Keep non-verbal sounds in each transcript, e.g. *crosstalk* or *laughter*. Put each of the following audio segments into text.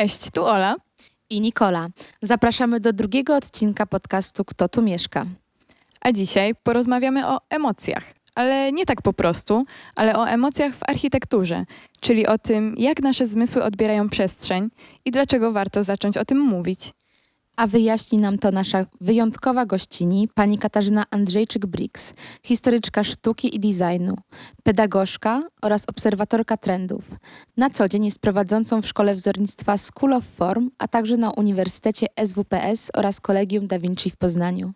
Cześć, tu Ola i Nikola. Zapraszamy do drugiego odcinka podcastu Kto tu mieszka. A dzisiaj porozmawiamy o emocjach, ale nie tak po prostu, ale o emocjach w architekturze, czyli o tym, jak nasze zmysły odbierają przestrzeń i dlaczego warto zacząć o tym mówić a wyjaśni nam to nasza wyjątkowa gościni, pani Katarzyna Andrzejczyk-Briggs, historyczka sztuki i designu, pedagogzka oraz obserwatorka trendów. Na co dzień jest prowadzącą w Szkole Wzornictwa School of Form, a także na Uniwersytecie SWPS oraz Kolegium Da Vinci w Poznaniu.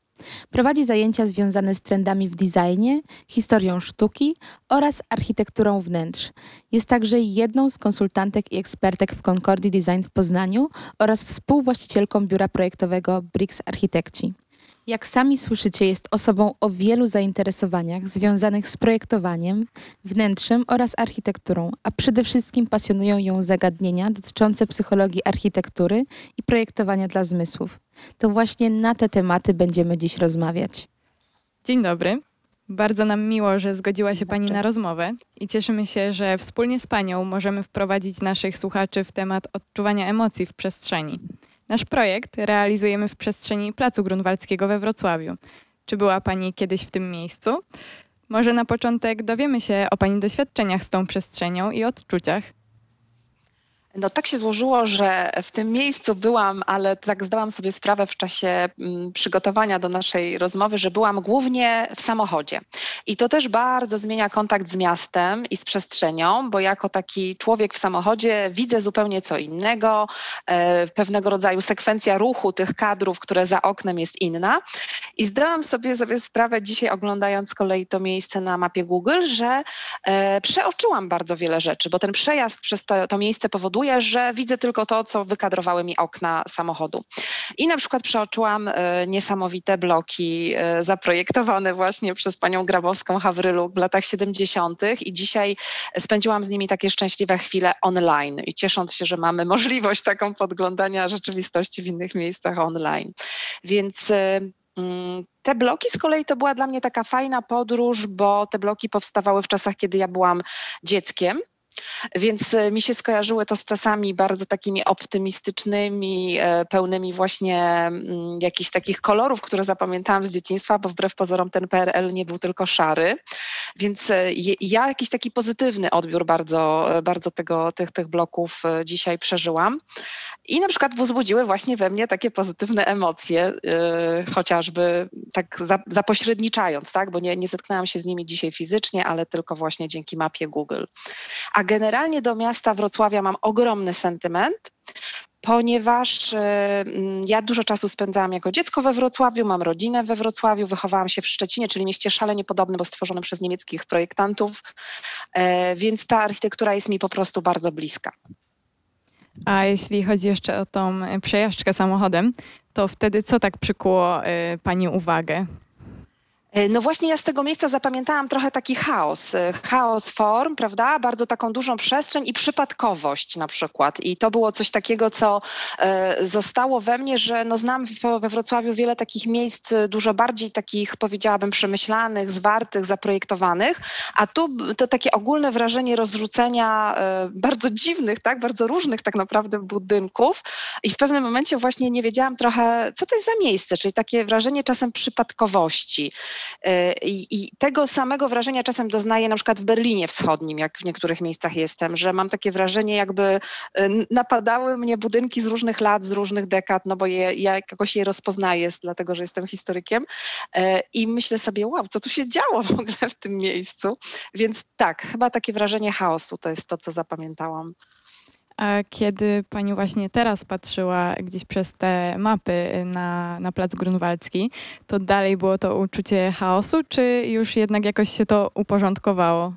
Prowadzi zajęcia związane z trendami w designie, historią sztuki oraz architekturą wnętrz. Jest także jedną z konsultantek i ekspertek w Concordii Design w Poznaniu oraz współwłaścicielką biura projektowego Bricks Architekci. Jak sami słyszycie, jest osobą o wielu zainteresowaniach związanych z projektowaniem, wnętrzem oraz architekturą, a przede wszystkim pasjonują ją zagadnienia dotyczące psychologii architektury i projektowania dla zmysłów. To właśnie na te tematy będziemy dziś rozmawiać. Dzień dobry. Bardzo nam miło, że zgodziła się Pani na rozmowę i cieszymy się, że wspólnie z Panią możemy wprowadzić naszych słuchaczy w temat odczuwania emocji w przestrzeni. Nasz projekt realizujemy w przestrzeni Placu Grunwaldzkiego we Wrocławiu. Czy była Pani kiedyś w tym miejscu? Może na początek dowiemy się o Pani doświadczeniach z tą przestrzenią i odczuciach. No tak się złożyło, że w tym miejscu byłam, ale tak zdałam sobie sprawę w czasie mm, przygotowania do naszej rozmowy, że byłam głównie w samochodzie. I to też bardzo zmienia kontakt z miastem i z przestrzenią, bo jako taki człowiek w samochodzie widzę zupełnie co innego. E, pewnego rodzaju sekwencja ruchu tych kadrów, które za oknem jest inna. I zdałam sobie, sobie sprawę dzisiaj oglądając z kolei to miejsce na mapie Google, że e, przeoczyłam bardzo wiele rzeczy, bo ten przejazd przez to, to miejsce powoduje, że widzę tylko to, co wykadrowały mi okna samochodu. I na przykład przeoczyłam e, niesamowite bloki e, zaprojektowane właśnie przez panią Grabowską Hawrylu w latach 70. i dzisiaj spędziłam z nimi takie szczęśliwe chwile online i ciesząc się, że mamy możliwość taką podglądania rzeczywistości w innych miejscach online. Więc e, mm, te bloki z kolei to była dla mnie taka fajna podróż, bo te bloki powstawały w czasach, kiedy ja byłam dzieckiem. Więc e, mi się skojarzyły to z czasami bardzo takimi optymistycznymi, e, pełnymi właśnie mm, jakichś takich kolorów, które zapamiętałam z dzieciństwa, bo wbrew pozorom ten PRL nie był tylko szary. Więc e, ja jakiś taki pozytywny odbiór bardzo, bardzo tego, tych, tych bloków dzisiaj przeżyłam. I na przykład wzbudziły właśnie we mnie takie pozytywne emocje, chociażby tak zapośredniczając, tak? bo nie, nie zetknęłam się z nimi dzisiaj fizycznie, ale tylko właśnie dzięki mapie Google. A generalnie do miasta Wrocławia mam ogromny sentyment, ponieważ y, mm, ja dużo czasu spędzałam jako dziecko we Wrocławiu, mam rodzinę we Wrocławiu, wychowałam się w Szczecinie, czyli mieście szalenie podobne, bo stworzone przez niemieckich projektantów, e, więc ta architektura jest mi po prostu bardzo bliska. A jeśli chodzi jeszcze o tą przejażdżkę samochodem, to wtedy co tak przykuło y, Pani uwagę? E, no właśnie ja z tego miejsca zapamiętałam trochę taki chaos, e, chaos form, prawda? Bardzo taką dużą przestrzeń i przypadkowość na przykład. I to było coś takiego, co e, zostało we mnie, że no znam we Wrocławiu wiele takich miejsc dużo bardziej takich powiedziałabym przemyślanych, zwartych, zaprojektowanych, a tu to takie ogólne wrażenie rozrzucenia bardzo dziwnych, tak? Bardzo różnych tak naprawdę budynków i w pewnym momencie właśnie nie wiedziałam trochę, co to jest za miejsce, czyli takie wrażenie czasem przypadkowości. E, I, tego samego wrażenia czasem doznaję na przykład w Berlinie Wschodnim, jak w niektórych miejscach jestem, że mam takie wrażenie, jakby e, napadały mnie budynki z różnych lat, z różnych dekad, no bo je, ja jakoś je rozpoznaję, dlatego że jestem historykiem. E, I myślę sobie, wow, co tu się działo w ogóle w tym miejscu. Więc tak, chyba takie wrażenie chaosu to jest to, co zapamiętałam. A kiedy pani właśnie teraz patrzyła gdzieś przez te mapy na, na Plac Grunwaldzki, to dalej było to uczucie chaosu, czy już jednak jakoś się to uporządkowało?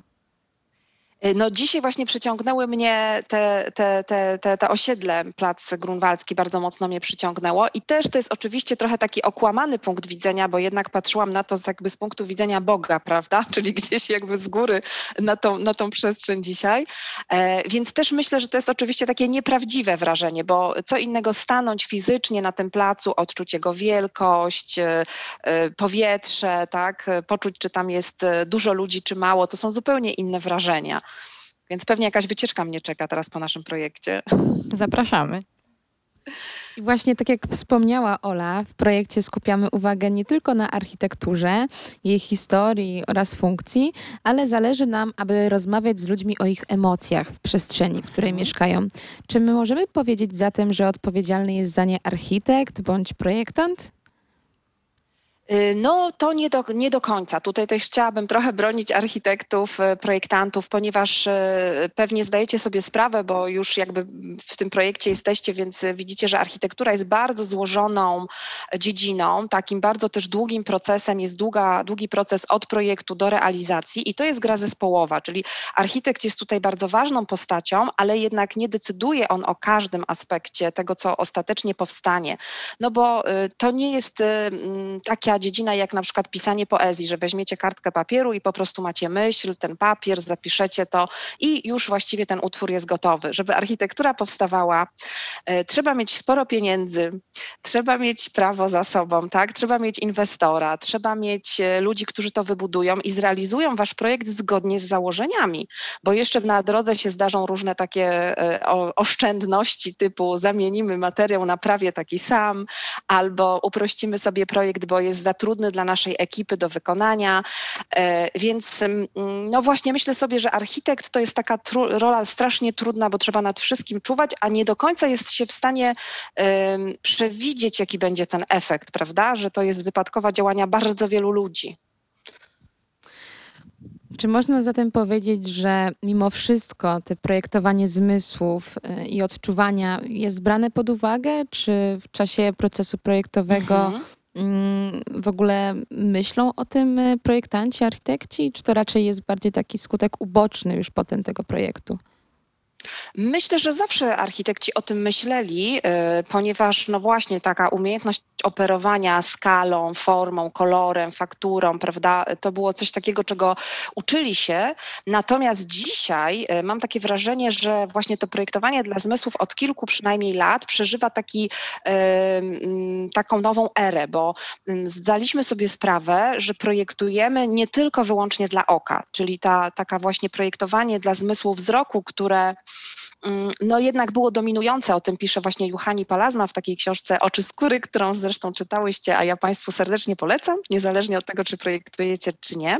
Y, no dzisiaj właśnie przyciągnęły mnie te, te, te, te, te osiedle, Plac Grunwaldzki bardzo mocno mnie przyciągnęło i też to jest oczywiście trochę taki okłamany punkt widzenia, bo jednak patrzyłam na to jakby z punktu widzenia Boga, prawda, *laughs* czyli gdzieś jakby z góry na tą, na tą przestrzeń dzisiaj, e, więc też myślę, że to jest oczywiście takie nieprawdziwe wrażenie, bo co innego stanąć fizycznie na tym placu, odczuć jego wielkość, e, e, powietrze, tak, poczuć czy tam jest e, dużo ludzi, czy mało, to są zupełnie inne wrażenia. Więc pewnie jakaś wycieczka mnie czeka teraz po naszym projekcie. Zapraszamy. I właśnie tak jak wspomniała Ola, w projekcie skupiamy uwagę nie tylko na architekturze, jej historii oraz funkcji, ale zależy nam, aby rozmawiać z ludźmi o ich emocjach w przestrzeni, w której mieszkają. Czy my możemy powiedzieć zatem, że odpowiedzialny jest za nie architekt bądź projektant? Y, No, to nie do, nie do końca. Tutaj też chciałabym trochę bronić architektów, y, projektantów, ponieważ y, pewnie zdajecie sobie sprawę, bo już jakby w tym projekcie jesteście, więc widzicie, że architektura jest bardzo złożoną dziedziną, takim bardzo też długim procesem, jest długa, długi proces od projektu do realizacji i to jest gra zespołowa, czyli architekt jest tutaj bardzo ważną postacią, ale jednak nie decyduje on o każdym aspekcie tego, co ostatecznie powstanie. No bo to nie jest mm, dziedzina jak na przykład pisanie poezji, że weźmiecie kartkę papieru i po prostu macie myśl, ten papier, zapiszecie to i już właściwie ten utwór jest gotowy. Żeby architektura powstawała, y, trzeba mieć sporo pieniędzy, trzeba mieć prawo za sobą, tak? Trzeba mieć inwestora, trzeba mieć e, ludzi, którzy to wybudują i zrealizują wasz projekt zgodnie z założeniami, bo jeszcze na drodze się zdarzą różne takie e, oszczędności typu zamienimy materiał na prawie taki sam, albo uprościmy sobie projekt, bo jest za trudny dla naszej ekipy do wykonania. E, Więc mm, no właśnie myślę sobie, że architekt to jest taka rola strasznie trudna, bo trzeba nad wszystkim czuwać, a nie do końca jest się w stanie przewidzieć, jaki będzie ten efekt, prawda? Że to jest wypadkowa działania bardzo wielu ludzi. Czy można zatem powiedzieć, że mimo wszystko te projektowanie zmysłów y, i odczuwania jest brane pod uwagę, czy w czasie procesu projektowego Mhm. W ogóle myślą o tym y, projektanci, architekci, czy to raczej jest bardziej taki skutek uboczny już potem tego projektu? Myślę, że zawsze architekci o tym myśleli, y, ponieważ no właśnie taka umiejętność operowania skalą, formą, kolorem, fakturą, prawda, to było coś takiego, czego uczyli się. Natomiast dzisiaj y, mam takie wrażenie, że właśnie to projektowanie dla zmysłów od kilku przynajmniej lat przeżywa taki, y, mm, taką nową erę, bo mm, zdaliśmy sobie sprawę, że projektujemy nie tylko wyłącznie dla oka, czyli ta taka właśnie projektowanie dla zmysłu wzroku, które no jednak było dominujące, o tym pisze właśnie Juhani Palazma w takiej książce Oczy skóry, którą zresztą czytałyście, a ja Państwu serdecznie polecam, niezależnie od tego, czy projektujecie, czy nie.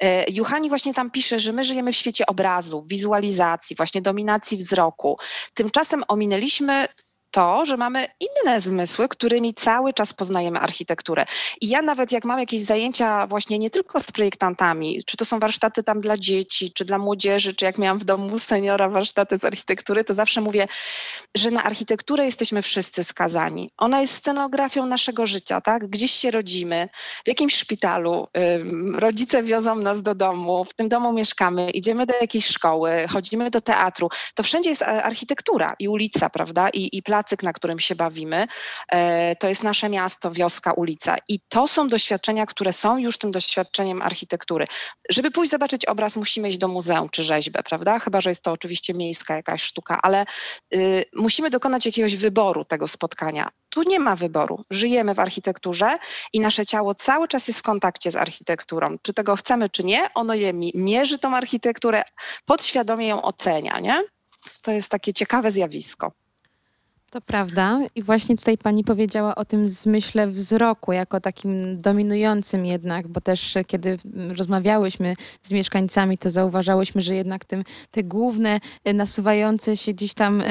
E, Juhani właśnie tam pisze, że my żyjemy w świecie obrazu, wizualizacji, właśnie dominacji wzroku. Tymczasem ominęliśmy to, że mamy inne zmysły, którymi cały czas poznajemy architekturę. I ja nawet jak mam jakieś zajęcia właśnie nie tylko z projektantami, czy to są warsztaty tam dla dzieci, czy dla młodzieży, czy jak miałam w domu seniora warsztaty z architektury, to zawsze mówię, że na architekturę jesteśmy wszyscy skazani. Ona jest scenografią naszego życia, tak? Gdzieś się rodzimy, w jakimś szpitalu, rodzice wiozą nas do domu, w tym domu mieszkamy, idziemy do jakiejś szkoły, chodzimy do teatru. To wszędzie jest e, architektura i ulica, prawda? I, i placyk, na którym się bawimy. E, to jest nasze miasto, wioska, ulica. I to są doświadczenia, które są już tym doświadczeniem architektury. Żeby pójść zobaczyć obraz, musimy iść do muzeum czy rzeźbę, prawda? Chyba, że jest to oczywiście miejska jakaś sztuka, ale y, musimy dokonać jakiegoś wyboru tego spotkania. Tu nie ma wyboru. Żyjemy w architekturze i nasze ciało cały czas jest w kontakcie z architekturą. Czy tego chcemy, czy nie, ono je mi- mierzy tą architekturę, podświadomie ją ocenia, nie? To jest takie ciekawe zjawisko. To prawda. I właśnie tutaj pani powiedziała o tym zmyśle wzroku, jako takim dominującym jednak, bo też e, kiedy rozmawiałyśmy z mieszkańcami, to zauważałyśmy, że jednak tym, te główne e, nasuwające się gdzieś tam e,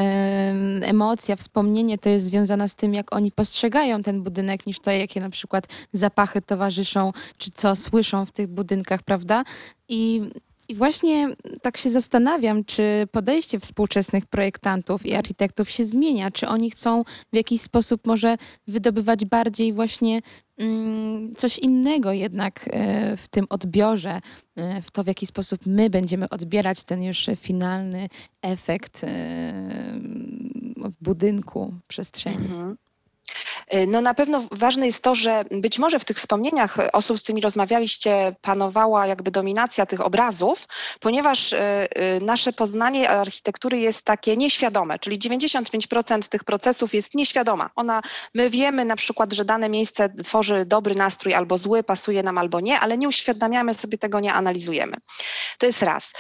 emocja, wspomnienie, to jest związane z tym, jak oni postrzegają ten budynek, niż to, jakie na przykład zapachy towarzyszą, czy co słyszą w tych budynkach, prawda? I i właśnie tak się zastanawiam, czy podejście współczesnych projektantów i architektów się zmienia, czy oni chcą w jakiś sposób może wydobywać bardziej właśnie mm, coś innego jednak e, w tym odbiorze, e, w to w jaki sposób my będziemy odbierać ten już finalny efekt e, budynku, przestrzeni. Mhm. No na pewno ważne jest to, że być może w tych wspomnieniach osób, z którymi rozmawialiście, panowała jakby dominacja tych obrazów, ponieważ nasze poznanie architektury jest takie nieświadome, czyli 95% tych procesów jest nieświadoma. Ona, my wiemy na przykład, że dane miejsce tworzy dobry nastrój albo zły, pasuje nam albo nie, ale nie uświadamiamy sobie tego, nie analizujemy. To jest raz.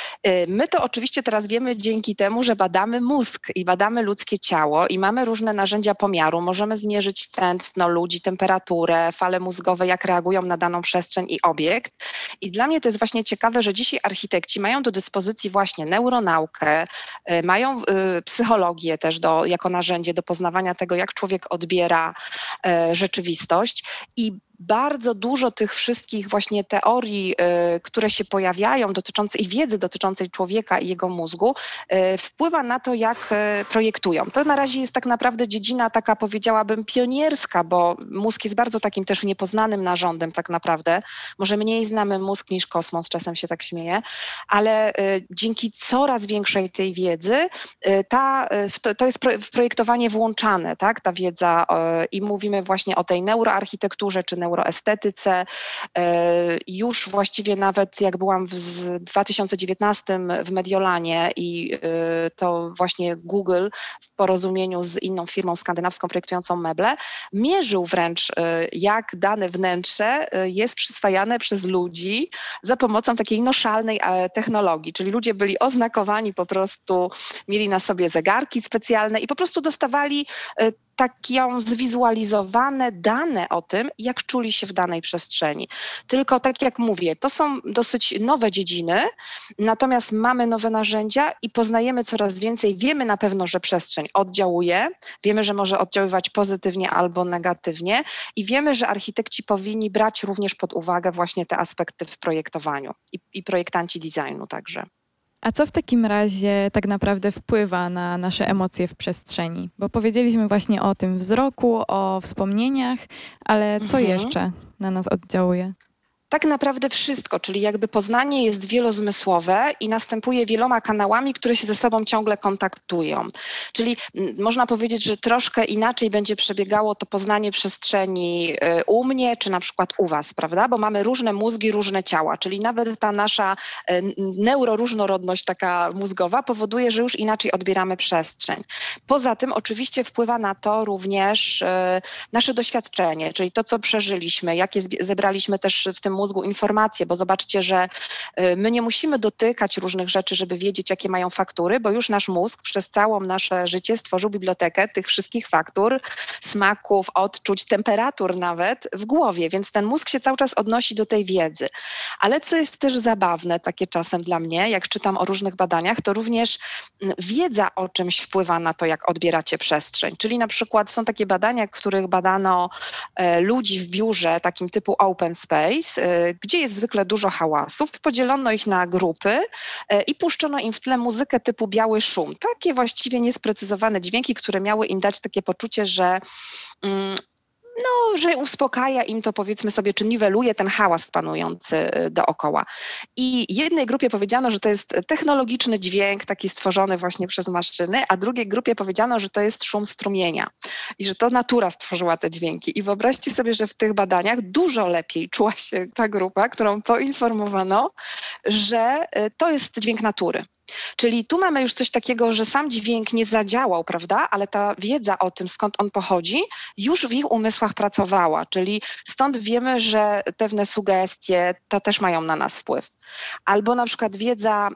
My to oczywiście teraz wiemy dzięki temu, że badamy mózg i badamy ludzkie ciało i mamy różne narzędzia pomiaru. Możemy zmierzyć tętno ludzi, temperaturę, fale mózgowe, jak reagują na daną przestrzeń i obiekt. I dla mnie to jest właśnie ciekawe, że dzisiaj architekci mają do dyspozycji właśnie neuronaukę, y, mają y, psychologię też do, jako narzędzie do poznawania tego, jak człowiek odbiera y, rzeczywistość i bardzo dużo tych wszystkich właśnie teorii, y, które się pojawiają dotyczące i wiedzy dotyczącej człowieka i jego mózgu, y, wpływa na to, jak y, projektują. To na razie jest tak naprawdę dziedzina taka, powiedziałabym, pionierska, bo mózg jest bardzo takim też niepoznanym narządem tak naprawdę. Może mniej znamy mózg niż kosmos, czasem się tak śmieję, ale dzięki coraz większej tej wiedzy, ta, to jest projektowanie włączane, tak, ta wiedza i mówimy właśnie o tej neuroarchitekturze czy neuroestetyce. E, już właściwie nawet jak byłam w 2019 w Mediolanie i e, to właśnie Google w porozumieniu z inną firmą skandynawską projektującą meble, mierzył wręcz e, jak dane wnętrze jest przyswajane przez ludzi za pomocą takiej noszalnej technologii, czyli ludzie byli oznakowani po prostu, mieli na sobie zegarki specjalne i po prostu dostawali taką zwizualizowane dane o tym, jak czuli się w danej przestrzeni. Tylko tak jak mówię, to są dosyć nowe dziedziny, natomiast mamy nowe narzędzia i poznajemy coraz więcej. Wiemy na pewno, że przestrzeń oddziałuje, wiemy, że może oddziaływać pozytywnie albo negatywnie i wiemy, że architekci powinni brać również pod uwagę właśnie te aspekty w projektowaniu i, i projektanci designu także. A co w takim razie tak naprawdę wpływa na nasze emocje w przestrzeni? Bo powiedzieliśmy właśnie o tym wzroku, o wspomnieniach, ale co mhm. jeszcze na nas oddziałuje? Tak naprawdę wszystko, czyli jakby poznanie jest wielozmysłowe i następuje wieloma kanałami, które się ze sobą ciągle kontaktują. Czyli można powiedzieć, że troszkę inaczej będzie przebiegało to poznanie przestrzeni y, u mnie, czy na przykład u Was, prawda? Bo mamy różne mózgi, różne ciała, czyli nawet ta nasza y, neuroróżnorodność taka mózgowa powoduje, że już inaczej odbieramy przestrzeń. Poza tym oczywiście wpływa na to również y, nasze doświadczenie, czyli to, co przeżyliśmy, jakie zebraliśmy też w tym mózgu informacje, bo zobaczcie, że y, my nie musimy dotykać różnych rzeczy, żeby wiedzieć, jakie mają faktury, bo już nasz mózg przez całą nasze życie stworzył bibliotekę tych wszystkich faktur, smaków, odczuć, temperatur nawet w głowie, więc ten mózg się cały czas odnosi do tej wiedzy. Ale co jest też zabawne takie czasem dla mnie, jak czytam o różnych badaniach, to również mm, wiedza o czymś wpływa na to, jak odbieracie przestrzeń. Czyli na przykład są takie badania, w których badano e, ludzi w biurze takim typu open space, e, gdzie jest zwykle dużo hałasów, podzielono ich na grupy e, i puszczono im w tle muzykę typu biały szum. Takie właściwie niesprecyzowane dźwięki, które miały im dać takie poczucie, że mm, no, że uspokaja im to powiedzmy sobie, czy niweluje ten hałas panujący y, dookoła. I jednej grupie powiedziano, że to jest technologiczny dźwięk, taki stworzony właśnie przez maszyny, a drugiej grupie powiedziano, że to jest szum strumienia i że to natura stworzyła te dźwięki. I wyobraźcie sobie, że w tych badaniach dużo lepiej czuła się ta grupa, którą poinformowano, że y, to jest dźwięk natury. Czyli tu mamy już coś takiego, że sam dźwięk nie zadziałał, prawda, ale ta wiedza o tym, skąd on pochodzi, już w ich umysłach pracowała, czyli stąd wiemy, że pewne sugestie to też mają na nas wpływ. Albo na przykład wiedza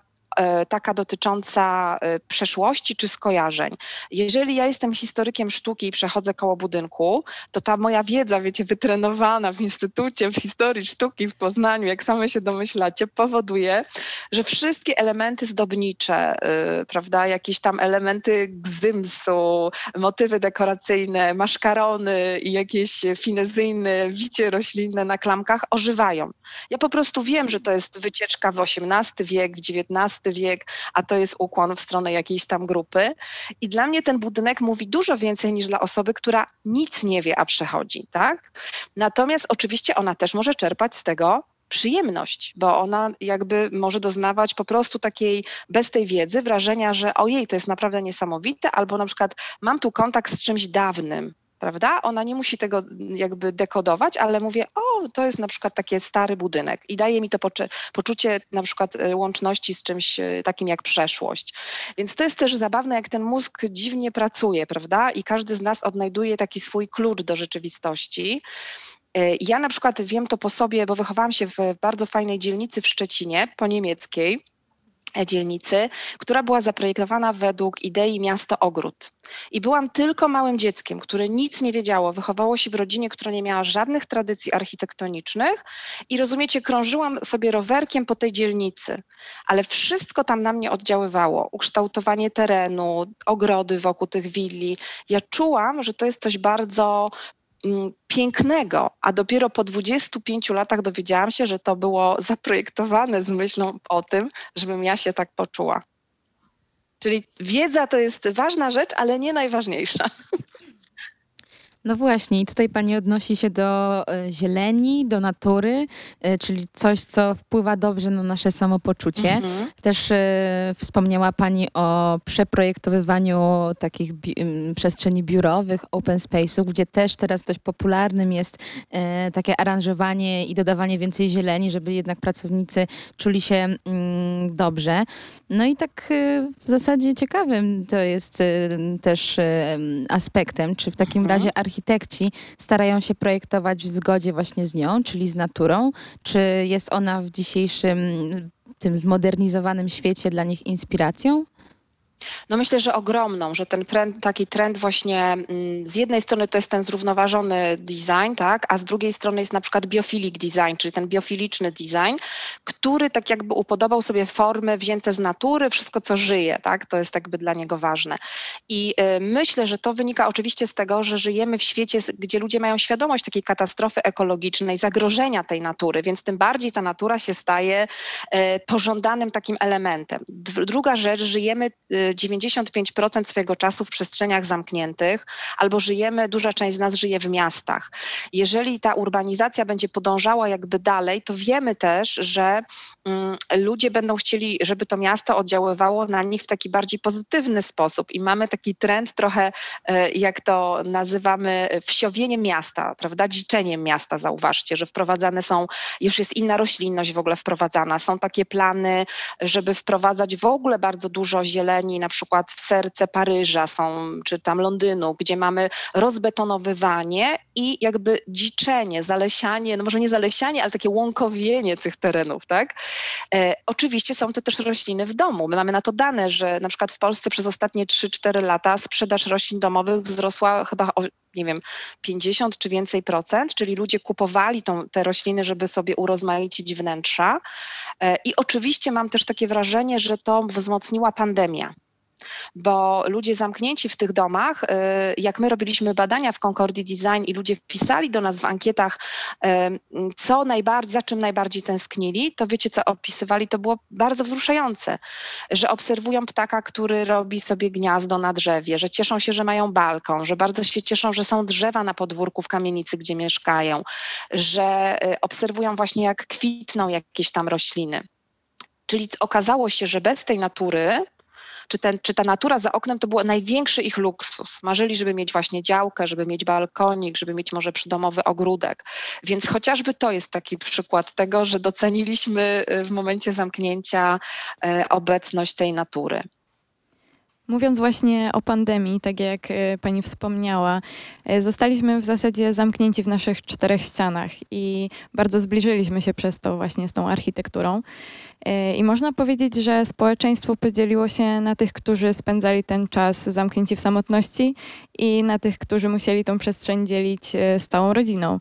taka dotycząca e, przeszłości czy skojarzeń. Jeżeli ja jestem historykiem sztuki i przechodzę koło budynku, to ta moja wiedza, wiecie, wytrenowana w Instytucie w Historii Sztuki w Poznaniu, jak same się domyślacie, powoduje, że wszystkie elementy zdobnicze, yy, prawda, jakieś tam elementy gzymsu, motywy dekoracyjne, maszkarony i jakieś finezyjne wicie roślinne na klamkach ożywają. Ja po prostu wiem, że to jest wycieczka w XVIII wiek, w XIX wiek, a to jest ukłon w stronę jakiejś tam grupy. I dla mnie ten budynek mówi dużo więcej niż dla osoby, która nic nie wie, a przechodzi, tak? Natomiast oczywiście ona też może czerpać z tego przyjemność, bo ona jakby może doznawać po prostu takiej bez tej wiedzy wrażenia, że ojej, to jest naprawdę niesamowite, albo na przykład mam tu kontakt z czymś dawnym, prawda? Ona nie musi tego jakby dekodować, ale mówię, o, to jest na przykład taki stary budynek i daje mi to poczucie na przykład e, łączności z czymś e, takim jak przeszłość. Więc to jest też zabawne, jak ten mózg dziwnie pracuje, prawda? I każdy z nas odnajduje taki swój klucz do rzeczywistości. E, ja na przykład wiem to po sobie, bo wychowałam się w bardzo fajnej dzielnicy w Szczecinie, po niemieckiej dzielnicy, która była zaprojektowana według idei miasto ogród. I byłam tylko małym dzieckiem, które nic nie wiedziało, wychowało się w rodzinie, która nie miała żadnych tradycji architektonicznych i rozumiecie, krążyłam sobie rowerkiem po tej dzielnicy, ale wszystko tam na mnie oddziaływało. Ukształtowanie terenu, ogrody wokół tych willi. Ja czułam, że to jest coś bardzo pięknego, a dopiero po 25 latach dowiedziałam się, że to było zaprojektowane z myślą o tym, żebym ja się tak poczuła. Czyli wiedza to jest ważna rzecz, ale nie najważniejsza. No właśnie, i tutaj Pani odnosi się do e, zieleni, do natury, e, czyli coś, co wpływa dobrze na nasze samopoczucie. Mhm. Też e, wspomniała Pani o przeprojektowywaniu takich bi przestrzeni biurowych, open space'ów, gdzie też teraz dość popularnym jest takie aranżowanie i dodawanie więcej zieleni, żeby jednak pracownicy czuli się dobrze. No i tak w zasadzie ciekawym to jest też aspektem, czy w takim mhm. razie architektura architekci starają się projektować w zgodzie właśnie z nią, czyli z naturą? Czy jest ona w dzisiejszym tym zmodernizowanym świecie dla nich inspiracją? No myślę, że ogromną, że ten trend, taki trend właśnie mm, z jednej strony to jest ten zrównoważony design, tak, a z drugiej strony jest na przykład biofilic design, czyli ten biofiliczny design, który tak jakby upodobał sobie formy wzięte z natury, wszystko co żyje, tak, to jest jakby dla niego ważne. I y, myślę, że to wynika oczywiście z tego, że żyjemy w świecie, gdzie ludzie mają świadomość takiej katastrofy ekologicznej, zagrożenia tej natury, więc tym bardziej ta natura się staje y, pożądanym takim elementem. Druga rzecz, żyjemy y, 95% swojego czasu w przestrzeniach zamkniętych, albo żyjemy, duża część z nas żyje w miastach. Jeżeli ta urbanizacja będzie podążała jakby dalej, to wiemy też, że mm, ludzie będą chcieli, żeby to miasto oddziaływało na nich w taki bardziej pozytywny sposób. I mamy taki trend trochę, e, jak to nazywamy, wsiowieniem miasta, prawda? Dziczeniem miasta, zauważcie, że wprowadzane są, już jest inna roślinność w ogóle wprowadzana. Są takie plany, żeby wprowadzać w ogóle bardzo dużo zieleni, na przykład w serce Paryża są, czy tam Londynu, gdzie mamy rozbetonowywanie i jakby dziczenie, zalesianie, no może nie zalesianie, ale takie łąkowienie tych terenów, tak? E, oczywiście są to też rośliny w domu. My mamy na to dane, że na przykład w Polsce przez ostatnie 3-4 lata sprzedaż roślin domowych wzrosła chyba o nie wiem, 50 czy więcej procent, czyli ludzie kupowali tą, te rośliny, żeby sobie urozmaicić wnętrza. E, I oczywiście mam też takie wrażenie, że to wzmocniła pandemia bo ludzie zamknięci w tych domach, y, jak my robiliśmy badania w Concordii Design i ludzie wpisali do nas w ankietach, y, co najbardziej, za czym najbardziej tęsknili, to wiecie, co opisywali, to było bardzo wzruszające, że obserwują ptaka, który robi sobie gniazdo na drzewie, że cieszą się, że mają balkon, że bardzo się cieszą, że są drzewa na podwórku w kamienicy, gdzie mieszkają, że y, obserwują właśnie, jak kwitną jakieś tam rośliny. Czyli okazało się, że bez tej natury czy, ten, czy ta natura za oknem to był największy ich luksus. Marzyli, żeby mieć właśnie działkę, żeby mieć balkonik, żeby mieć może przydomowy ogródek. Więc chociażby to jest taki przykład tego, że doceniliśmy y, w momencie zamknięcia y, obecność tej natury. Mówiąc właśnie o pandemii, tak jak y, pani wspomniała, zostaliśmy w zasadzie zamknięci w naszych czterech ścianach i bardzo zbliżyliśmy się przez to właśnie z tą architekturą. E, I można powiedzieć, że społeczeństwo podzieliło się na tych, którzy spędzali ten czas zamknięci w samotności i na tych, którzy musieli tą przestrzeń dzielić e, z całą rodziną.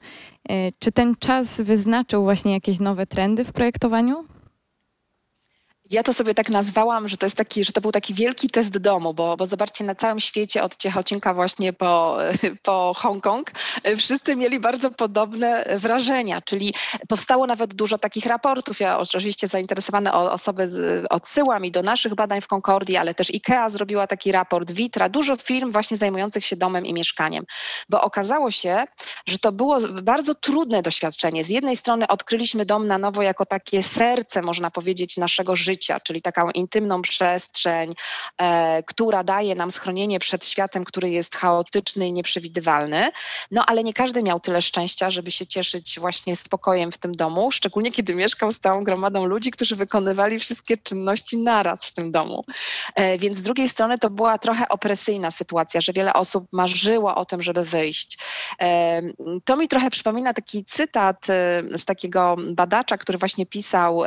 E, czy ten czas wyznaczył właśnie jakieś nowe trendy w projektowaniu? Ja to sobie tak nazwałam, że to jest taki, że to był taki wielki test domu, bo, bo zobaczcie, na całym świecie od Ciechocinka właśnie po, *laughs* po Hongkong wszyscy mieli bardzo podobne wrażenia, czyli powstało nawet dużo takich raportów. Ja oczywiście zainteresowane osoby z, odsyłam i do naszych badań w Concordii, ale też IKEA zrobiła taki raport, Vitra, dużo firm właśnie zajmujących się domem i mieszkaniem, bo okazało się, że to było bardzo trudne doświadczenie. Z jednej strony odkryliśmy dom na nowo jako takie serce, można powiedzieć, naszego życia, czyli taką intymną przestrzeń, e, która daje nam schronienie przed światem, który jest chaotyczny i nieprzewidywalny. No ale nie każdy miał tyle szczęścia, żeby się cieszyć właśnie spokojem w tym domu, szczególnie kiedy mieszkał z całą gromadą ludzi, którzy wykonywali wszystkie czynności naraz w tym domu. E, więc z drugiej strony to była trochę opresyjna sytuacja, że wiele osób marzyło o tym, żeby wyjść. E, to mi trochę przypomina taki cytat z takiego badacza, który właśnie pisał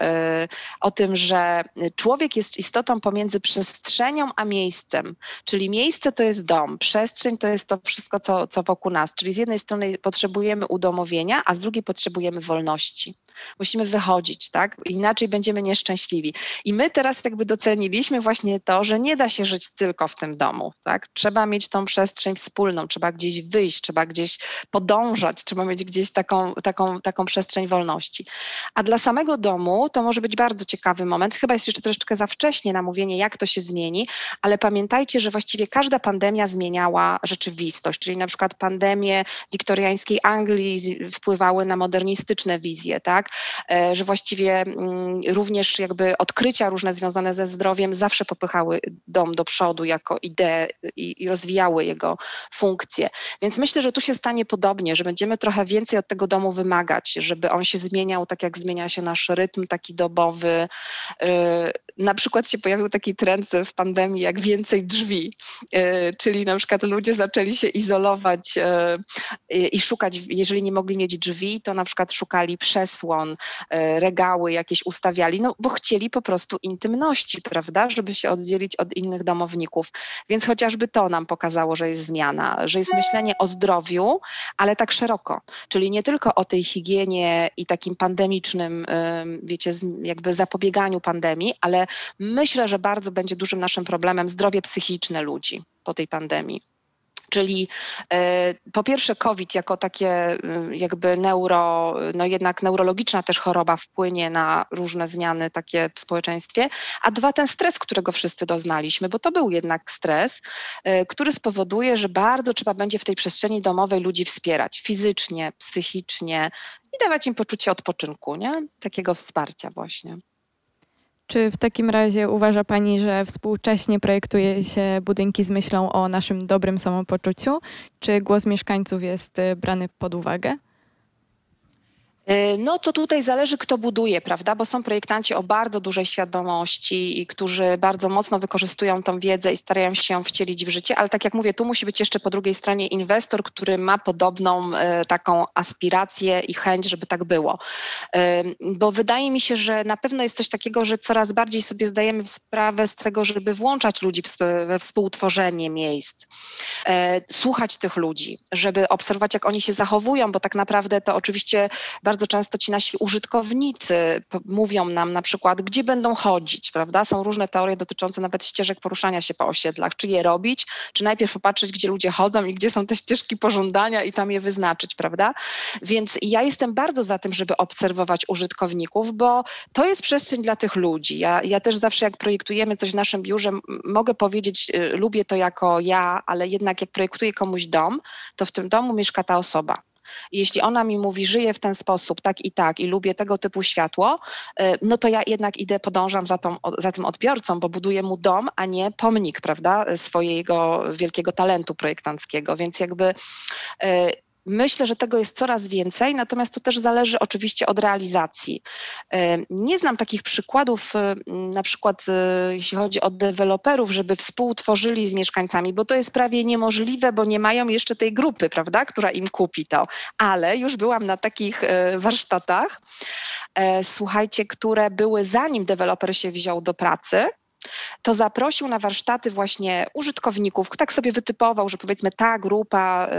o tym, że człowiek jest istotą pomiędzy przestrzenią a miejscem. Czyli miejsce to jest dom, przestrzeń to jest to wszystko, co, co wokół nas. Czyli z jednej strony potrzebujemy udomowienia, a z drugiej potrzebujemy wolności. Musimy wychodzić, tak? Inaczej będziemy nieszczęśliwi. I my teraz jakby doceniliśmy właśnie to, że nie da się żyć tylko w tym domu, tak? Trzeba mieć tą przestrzeń wspólną, trzeba gdzieś wyjść, trzeba gdzieś podążać, trzeba mieć gdzieś taką, taką, taką przestrzeń wolności. A dla samego domu to może być bardzo ciekawy moment. Chyba jest jeszcze troszeczkę za wcześnie na mówienie, jak to się zmieni, ale pamiętajcie, że właściwie każda pandemia zmieniała rzeczywistość, czyli na przykład pandemie wiktoriańskiej Anglii wpływały na modernistyczne wizje, tak? E, że właściwie mm, również jakby odkrycia różne związane ze zdrowiem zawsze popychały dom do przodu jako ideę i, i rozwijały jego funkcje. Więc myślę, że tu się stanie podobnie, że będziemy trochę więcej od tego domu wymagać, żeby on się zmieniał tak, jak zmienia się nasz rytm taki dobowy, e, na przykład się pojawił taki trend w pandemii, jak więcej drzwi, e, czyli na przykład ludzie zaczęli się izolować e, i szukać, jeżeli nie mogli mieć drzwi, to na przykład szukali przesłon, e, regały jakieś ustawiali, no bo chcieli po prostu intymności, prawda, żeby się oddzielić od innych domowników. Więc chociażby to nam pokazało, że jest zmiana, że jest myślenie o zdrowiu, ale tak szeroko, czyli nie tylko o tej higienie i takim pandemicznym, wiecie, jakby zapobieganiu pandemii, ale myślę, że bardzo będzie dużym naszym problemem zdrowie psychiczne ludzi po tej pandemii. Czyli e, po pierwsze COVID jako takie e, jakby neuro, no jednak neurologiczna też choroba wpłynie na różne zmiany takie w społeczeństwie, a dwa ten stres, którego wszyscy doznaliśmy, bo to był jednak stres, e, który spowoduje, że bardzo trzeba będzie w tej przestrzeni domowej ludzi wspierać fizycznie, psychicznie i dawać im poczucie odpoczynku, nie? Takiego wsparcia właśnie. Czy w takim razie uważa Pani, że współcześnie projektuje się budynki z myślą o naszym dobrym samopoczuciu? Czy głos mieszkańców jest y, brany pod uwagę? E, no to tutaj zależy, kto buduje, prawda? Bo są projektanci o bardzo dużej świadomości którzy bardzo mocno wykorzystują tą wiedzę i starają się ją wcielić w życie, ale tak jak mówię, tu musi być jeszcze po drugiej stronie inwestor, który ma podobną e, taką aspirację i chęć, żeby tak było. E, bo wydaje mi się, że na pewno jest coś takiego, że coraz bardziej sobie zdajemy sprawę z tego, żeby włączać ludzi we współtworzenie miejsc, słuchać tych ludzi, żeby obserwować, jak oni się zachowują, bo tak naprawdę to oczywiście bardzo bardzo często ci nasi użytkownicy mówią nam na przykład, gdzie będą chodzić, prawda? Są różne teorie dotyczące nawet ścieżek poruszania się po osiedlach. Czy je robić, czy najpierw popatrzeć, gdzie ludzie chodzą i gdzie są te ścieżki pożądania i tam je wyznaczyć, prawda? Więc ja jestem bardzo za tym, żeby obserwować użytkowników, bo to jest przestrzeń dla tych ludzi. Ja, ja też zawsze jak projektujemy coś w naszym biurze, mogę powiedzieć, y, lubię to jako ja, ale jednak jak projektuję komuś dom, to w tym domu mieszka ta osoba. Jeśli ona mi mówi, żyję w ten sposób, tak i tak, i lubię tego typu światło, y, no to ja jednak idę, podążam za, tą, za tym odbiorcą, bo buduję mu dom, a nie pomnik, prawda, swojego wielkiego talentu projektanckiego. Więc jakby y, Myślę, że tego jest coraz więcej, natomiast to też zależy oczywiście od realizacji. Nie znam takich przykładów, na przykład jeśli chodzi o deweloperów, żeby współtworzyli z mieszkańcami, bo to jest prawie niemożliwe, bo nie mają jeszcze tej grupy, prawda, która im kupi to. Ale już byłam na takich e, warsztatach, e, słuchajcie, które były zanim deweloper się wziął do pracy to zaprosił na warsztaty właśnie użytkowników, tak sobie wytypował, że powiedzmy ta grupa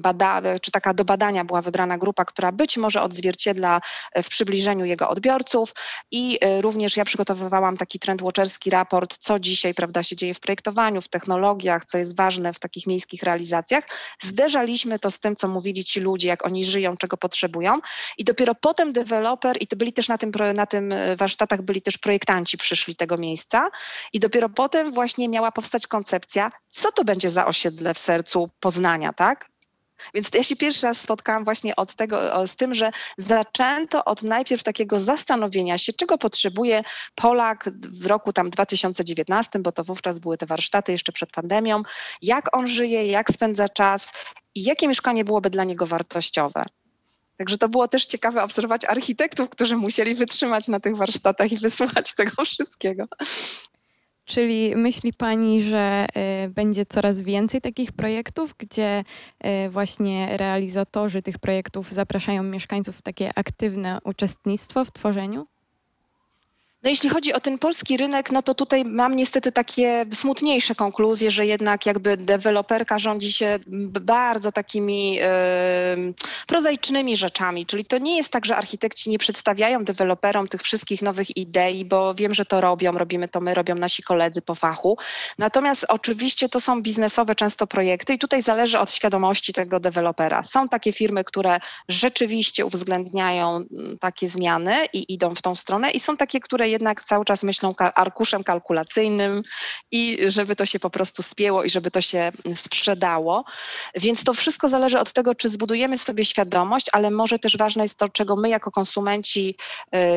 bada, czy taka do badania była wybrana grupa, która być może odzwierciedla w przybliżeniu jego odbiorców i również ja przygotowywałam taki trendwatcherski raport, co dzisiaj prawda, się dzieje w projektowaniu, w technologiach, co jest ważne w takich miejskich realizacjach. Zderzaliśmy to z tym, co mówili ci ludzie, jak oni żyją, czego potrzebują i dopiero potem deweloper, i to byli też na tym, na tym e, warsztatach, byli też projektanci przyszli tego miejsca i dopiero potem właśnie miała powstać koncepcja, co to będzie za osiedle w sercu Poznania, tak? Więc ja się pierwszy raz spotkałam właśnie od tego, z tym, że zaczęto od najpierw takiego zastanowienia się, czego potrzebuje Polak w roku tam 2019, bo to wówczas były te warsztaty jeszcze przed pandemią, jak on żyje, jak spędza czas i jakie mieszkanie byłoby dla niego wartościowe. Także to było też ciekawe obserwować architektów, którzy musieli wytrzymać na tych warsztatach i wysłuchać tego wszystkiego. Czyli myśli Pani, że y, będzie coraz więcej takich projektów, gdzie y, właśnie realizatorzy tych projektów zapraszają mieszkańców w takie aktywne uczestnictwo w tworzeniu? No jeśli chodzi o ten polski rynek, no to tutaj mam niestety takie smutniejsze konkluzje, że jednak jakby deweloperka rządzi się bardzo takimi yy, prozaicznymi rzeczami, czyli to nie jest tak, że architekci nie przedstawiają deweloperom tych wszystkich nowych idei, bo wiem, że to robią, robimy to my, robią nasi koledzy po fachu. Natomiast oczywiście to są biznesowe często projekty i tutaj zależy od świadomości tego dewelopera. Są takie firmy, które rzeczywiście uwzględniają takie zmiany i idą w tą stronę i są takie, które jednak cały czas myślą arkuszem kalkulacyjnym i żeby to się po prostu spięło i żeby to się sprzedało. Więc to wszystko zależy od tego, czy zbudujemy sobie świadomość, ale może też ważne jest to, czego my jako konsumenci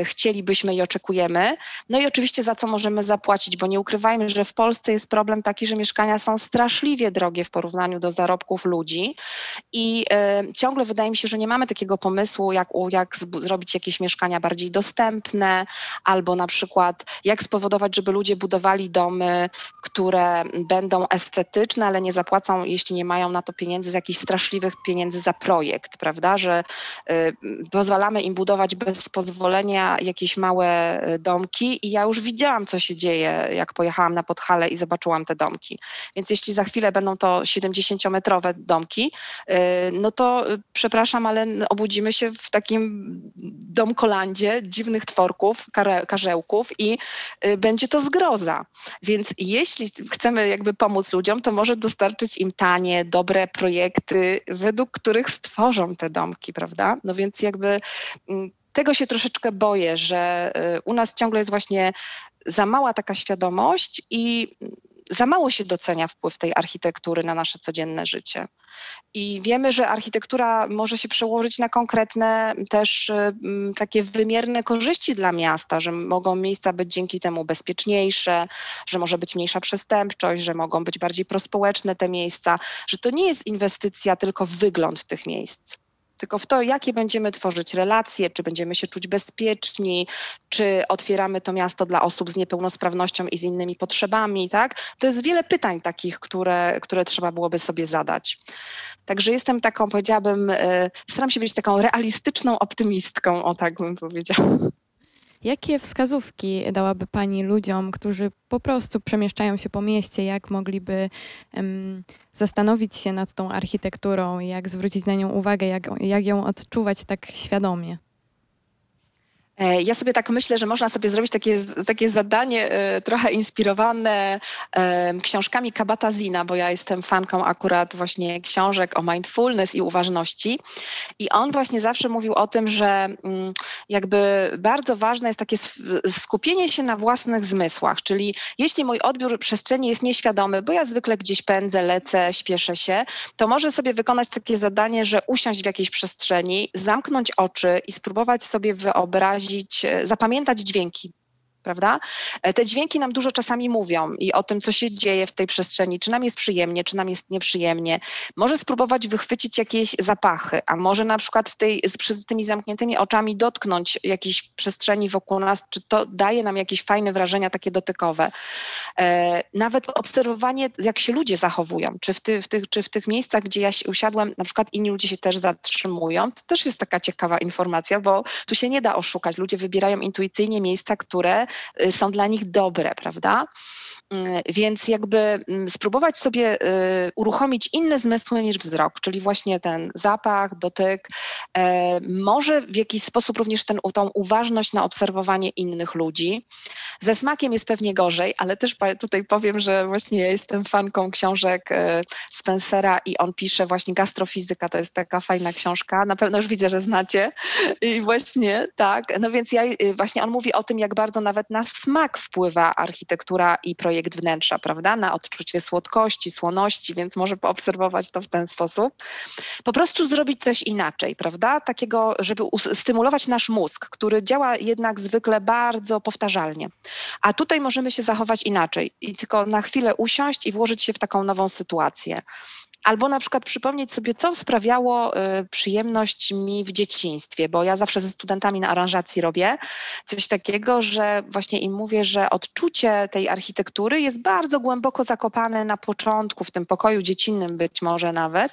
y, chcielibyśmy i oczekujemy. No i oczywiście za co możemy zapłacić, bo nie ukrywajmy, że w Polsce jest problem taki, że mieszkania są straszliwie drogie w porównaniu do zarobków ludzi i y, ciągle wydaje mi się, że nie mamy takiego pomysłu, jak, jak zrobić jakieś mieszkania bardziej dostępne albo na na przykład jak spowodować, żeby ludzie budowali domy, które będą estetyczne, ale nie zapłacą, jeśli nie mają na to pieniędzy, z jakichś straszliwych pieniędzy za projekt, prawda, że y, pozwalamy im budować bez pozwolenia jakieś małe y, domki i ja już widziałam, co się dzieje, jak pojechałam na Podhale i zobaczyłam te domki. Więc jeśli za chwilę będą to 70-metrowe domki, y, no to przepraszam, ale obudzimy się w takim domkolandzie dziwnych tworków, i y, będzie to zgroza. Więc jeśli chcemy jakby pomóc ludziom, to może dostarczyć im tanie, dobre projekty, według których stworzą te domki, prawda? No więc jakby mm, tego się troszeczkę boję, że y, u nas ciągle jest właśnie za mała taka świadomość i za mało się docenia wpływ tej architektury na nasze codzienne życie. I wiemy, że architektura może się przełożyć na konkretne też mm, takie wymierne korzyści dla miasta, że mogą miejsca być dzięki temu bezpieczniejsze, że może być mniejsza przestępczość, że mogą być bardziej prospołeczne te miejsca, że to nie jest inwestycja tylko w wygląd tych miejsc tylko w to, jakie będziemy tworzyć relacje, czy będziemy się czuć bezpieczni, czy otwieramy to miasto dla osób z niepełnosprawnością i z innymi potrzebami, tak? To jest wiele pytań takich, które, które trzeba byłoby sobie zadać. Także jestem taką, powiedziałabym, e, staram się być taką realistyczną optymistką, o tak bym powiedziała. Jakie wskazówki dałaby Pani ludziom, którzy po prostu przemieszczają się po mieście, jak mogliby um, zastanowić się nad tą architekturą, jak zwrócić na nią uwagę, jak, jak ją odczuwać tak świadomie? E, ja sobie tak myślę, że można sobie zrobić takie, takie zadanie e, trochę inspirowane książkami Kabata Zina, bo ja jestem fanką akurat właśnie książek o mindfulness i uważności. I on właśnie zawsze mówił o tym, że mm, jakby bardzo ważne jest takie skupienie się na własnych zmysłach, czyli jeśli mój odbiór przestrzeni jest nieświadomy, bo ja zwykle gdzieś pędzę, lecę, śpieszę się, to może sobie wykonać takie zadanie, że usiąść w jakiejś przestrzeni, zamknąć oczy i spróbować sobie wyobrazić, e, zapamiętać dźwięki prawda? E, te dźwięki nam dużo czasami mówią i o tym, co się dzieje w tej przestrzeni, czy nam jest przyjemnie, czy nam jest nieprzyjemnie. Może spróbować wychwycić jakieś zapachy, a może na przykład w tej, z tymi zamkniętymi oczami dotknąć jakiejś przestrzeni wokół nas, czy to daje nam jakieś fajne wrażenia takie dotykowe. E, nawet obserwowanie, jak się ludzie zachowują, czy w, ty, w tych, czy w tych miejscach, gdzie ja usiadłem, na przykład inni ludzie się też zatrzymują, to też jest taka ciekawa informacja, bo tu się nie da oszukać. Ludzie wybierają intuicyjnie miejsca, które są dla nich dobre, prawda? Mm, Więc jakby mm, spróbować sobie y, uruchomić inne zmysły niż wzrok, czyli właśnie ten zapach, dotyk, e, może w jakiś sposób również ten, tą uważność na obserwowanie innych ludzi. Ze smakiem jest pewnie gorzej, ale też tutaj powiem, że właśnie ja jestem fanką książek e, Spencera i on pisze właśnie gastrofizyka, to jest taka fajna książka, na pewno już widzę, że znacie. I właśnie tak, no więc ja właśnie on mówi o tym, jak bardzo nawet na smak wpływa architektura i projekt wnętrza, prawda, na odczucie słodkości, słoności, więc może poobserwować to w ten sposób. Po prostu zrobić coś inaczej, prawda, takiego, żeby stymulować nasz mózg, który działa jednak zwykle bardzo powtarzalnie. A tutaj możemy się zachować inaczej i tylko na chwilę usiąść i włożyć się w taką nową sytuację. Albo na przykład przypomnieć sobie, co sprawiało y, przyjemność mi w dzieciństwie, bo ja zawsze ze studentami na aranżacji robię coś takiego, że właśnie im mówię, że odczucie tej architektury jest bardzo głęboko zakopane na początku, w tym pokoju dziecinnym być może nawet,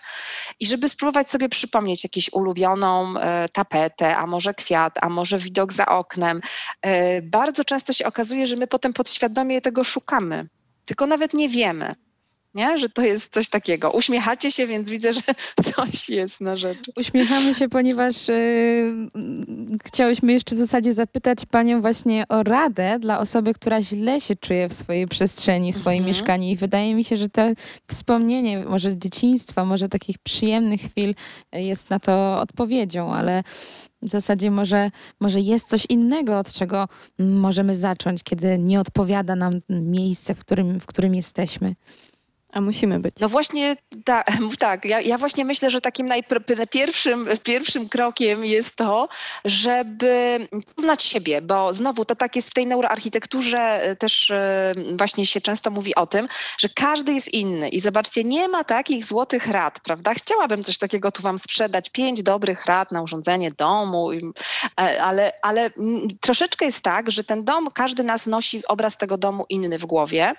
i żeby spróbować sobie przypomnieć jakąś ulubioną e, tapetę, a może kwiat, a może widok za oknem. E, Bardzo często się okazuje, że my potem podświadomie tego szukamy, tylko nawet nie wiemy. Nie? Że to jest coś takiego. Uśmiechacie się, więc widzę, że *laughs* coś jest na rzecz. Uśmiechamy się, ponieważ y, mm, chciałyśmy jeszcze w zasadzie zapytać Panią właśnie o radę dla osoby, która źle się czuje w swojej przestrzeni, w swoim Mhm. mieszkaniu. I wydaje mi się, że to wspomnienie może z dzieciństwa, może takich przyjemnych chwil y, jest na to odpowiedzią, ale w zasadzie może, może jest coś innego, od czego możemy zacząć, kiedy nie odpowiada nam miejsce, w którym, w którym jesteśmy. A musimy być. No właśnie ta, *laughs* tak, ja, ja właśnie myślę, że takim najpierwszym pierwszym krokiem jest to, żeby poznać siebie, bo znowu to tak jest w tej neuroarchitekturze e, też e, właśnie się często mówi o tym, że każdy jest inny i zobaczcie, nie ma takich złotych rad, prawda? Chciałabym coś takiego tu wam sprzedać, pięć dobrych rad na urządzenie domu, e, ale, ale mm, troszeczkę jest tak, że ten dom, każdy nas nosi obraz tego domu inny w głowie.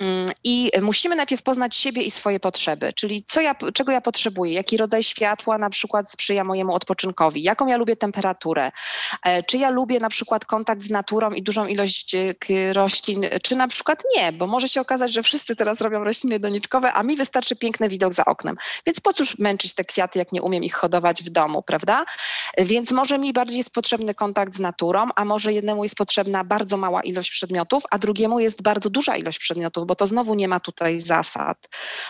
Mm, I musimy najpierw poznać siebie i swoje potrzeby, czyli co ja, czego ja potrzebuję, jaki rodzaj światła na przykład sprzyja mojemu odpoczynkowi, jaką ja lubię temperaturę, e, czy ja lubię na przykład kontakt z naturą i dużą ilość e, roślin, czy na przykład nie, bo może się okazać, że wszyscy teraz robią rośliny doniczkowe, a mi wystarczy piękny widok za oknem. Więc po cóż męczyć te kwiaty, jak nie umiem ich hodować w domu, prawda? Więc może mi bardziej jest potrzebny kontakt z naturą, a może jednemu jest potrzebna bardzo mała ilość przedmiotów, a drugiemu jest bardzo duża ilość przedmiotów, bo to znowu nie ma tutaj zasad.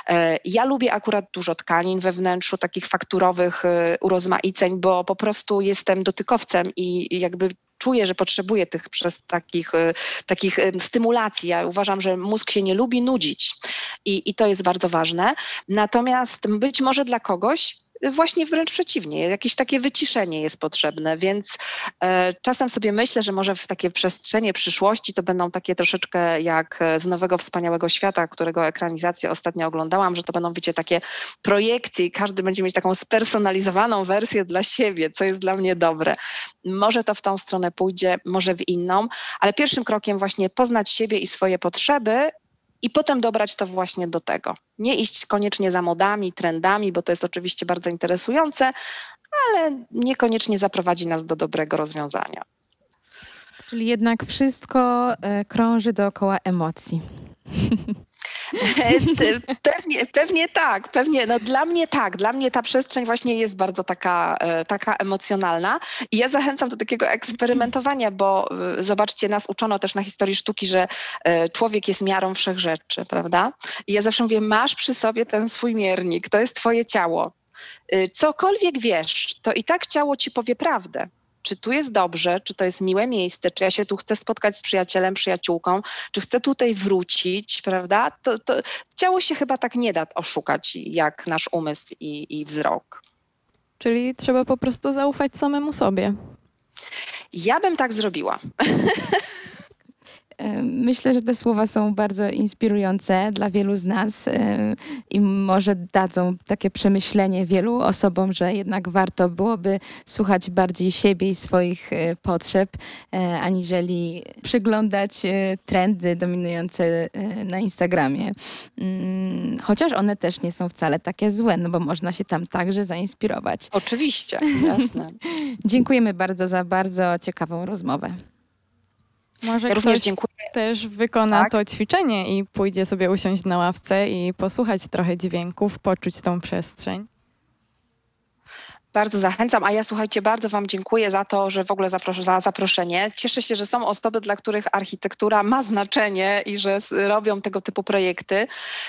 E, Ja lubię akurat dużo tkanin we wnętrzu, takich fakturowych e, urozmaiceń, bo po prostu jestem dotykowcem i jakby czuję, że potrzebuję tych przez takich, e, takich stymulacji. Ja uważam, że mózg się nie lubi nudzić i, i to jest bardzo ważne. Natomiast być może dla kogoś właśnie wręcz przeciwnie, jakieś takie wyciszenie jest potrzebne, więc e, czasem sobie myślę, że może w takie przestrzenie przyszłości to będą takie troszeczkę jak e, z Nowego Wspaniałego Świata, którego ekranizację ostatnio oglądałam, że to będą, wiecie, takie projekcje i każdy będzie mieć taką spersonalizowaną wersję dla siebie, co jest dla mnie dobre. Może to w tą stronę pójdzie, może w inną, ale pierwszym krokiem właśnie poznać siebie i swoje potrzeby i potem dobrać to właśnie do tego. Nie iść koniecznie za modami, trendami, bo to jest oczywiście bardzo interesujące, ale niekoniecznie zaprowadzi nas do dobrego rozwiązania. Czyli jednak wszystko e, krąży dookoła emocji. *laughs* *laughs* Pewnie, pewnie tak, pewnie. No dla mnie tak, dla mnie ta przestrzeń właśnie jest bardzo taka, e, taka emocjonalna i ja zachęcam do takiego eksperymentowania, bo e, zobaczcie, nas uczono też na historii sztuki, że e, człowiek jest miarą wszech rzeczy, prawda? I ja zawsze mówię, masz przy sobie ten swój miernik, to jest twoje ciało. E, Cokolwiek wiesz, to i tak ciało ci powie prawdę. Czy tu jest dobrze, czy to jest miłe miejsce, czy ja się tu chcę spotkać z przyjacielem, przyjaciółką, czy chcę tutaj wrócić, prawda? To, to ciało się chyba tak nie da oszukać jak nasz umysł i, i wzrok. Czyli trzeba po prostu zaufać samemu sobie. Ja bym tak zrobiła. *laughs* Myślę, że te słowa są bardzo inspirujące dla wielu z nas i może dadzą takie przemyślenie wielu osobom, że jednak warto byłoby słuchać bardziej siebie i swoich e, potrzeb, e, aniżeli przyglądać e, trendy dominujące na Instagramie. Mm, Chociaż one też nie są wcale takie złe, no bo można się tam także zainspirować. Oczywiście, jasne. *laughs* Dziękujemy bardzo za bardzo ciekawą rozmowę. Może Ja ktoś dziękuję. też wykona Tak. to ćwiczenie i pójdzie sobie usiąść na ławce i posłuchać trochę dźwięków, poczuć tą przestrzeń. Bardzo zachęcam, a ja słuchajcie, bardzo Wam dziękuję za to, że w ogóle zapros- za zaproszenie. Cieszę się, że są osoby, dla których architektura ma znaczenie i że robią tego typu projekty.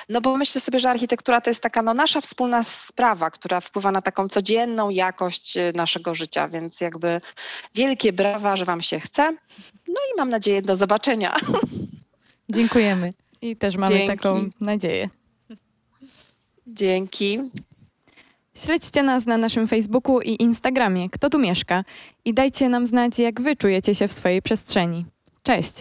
No bo myślę sobie, że architektura to jest taka no, nasza wspólna sprawa, która wpływa na taką codzienną jakość y, naszego życia, więc jakby wielkie brawa, że Wam się chce. No i mam nadzieję do zobaczenia. *laughs* Dziękujemy. I też mamy Dzięki. taką nadzieję. Dzięki. Śledźcie nas na naszym Facebooku i Instagramie, kto tu mieszka i dajcie nam znać, jak wy czujecie się w swojej przestrzeni. Cześć!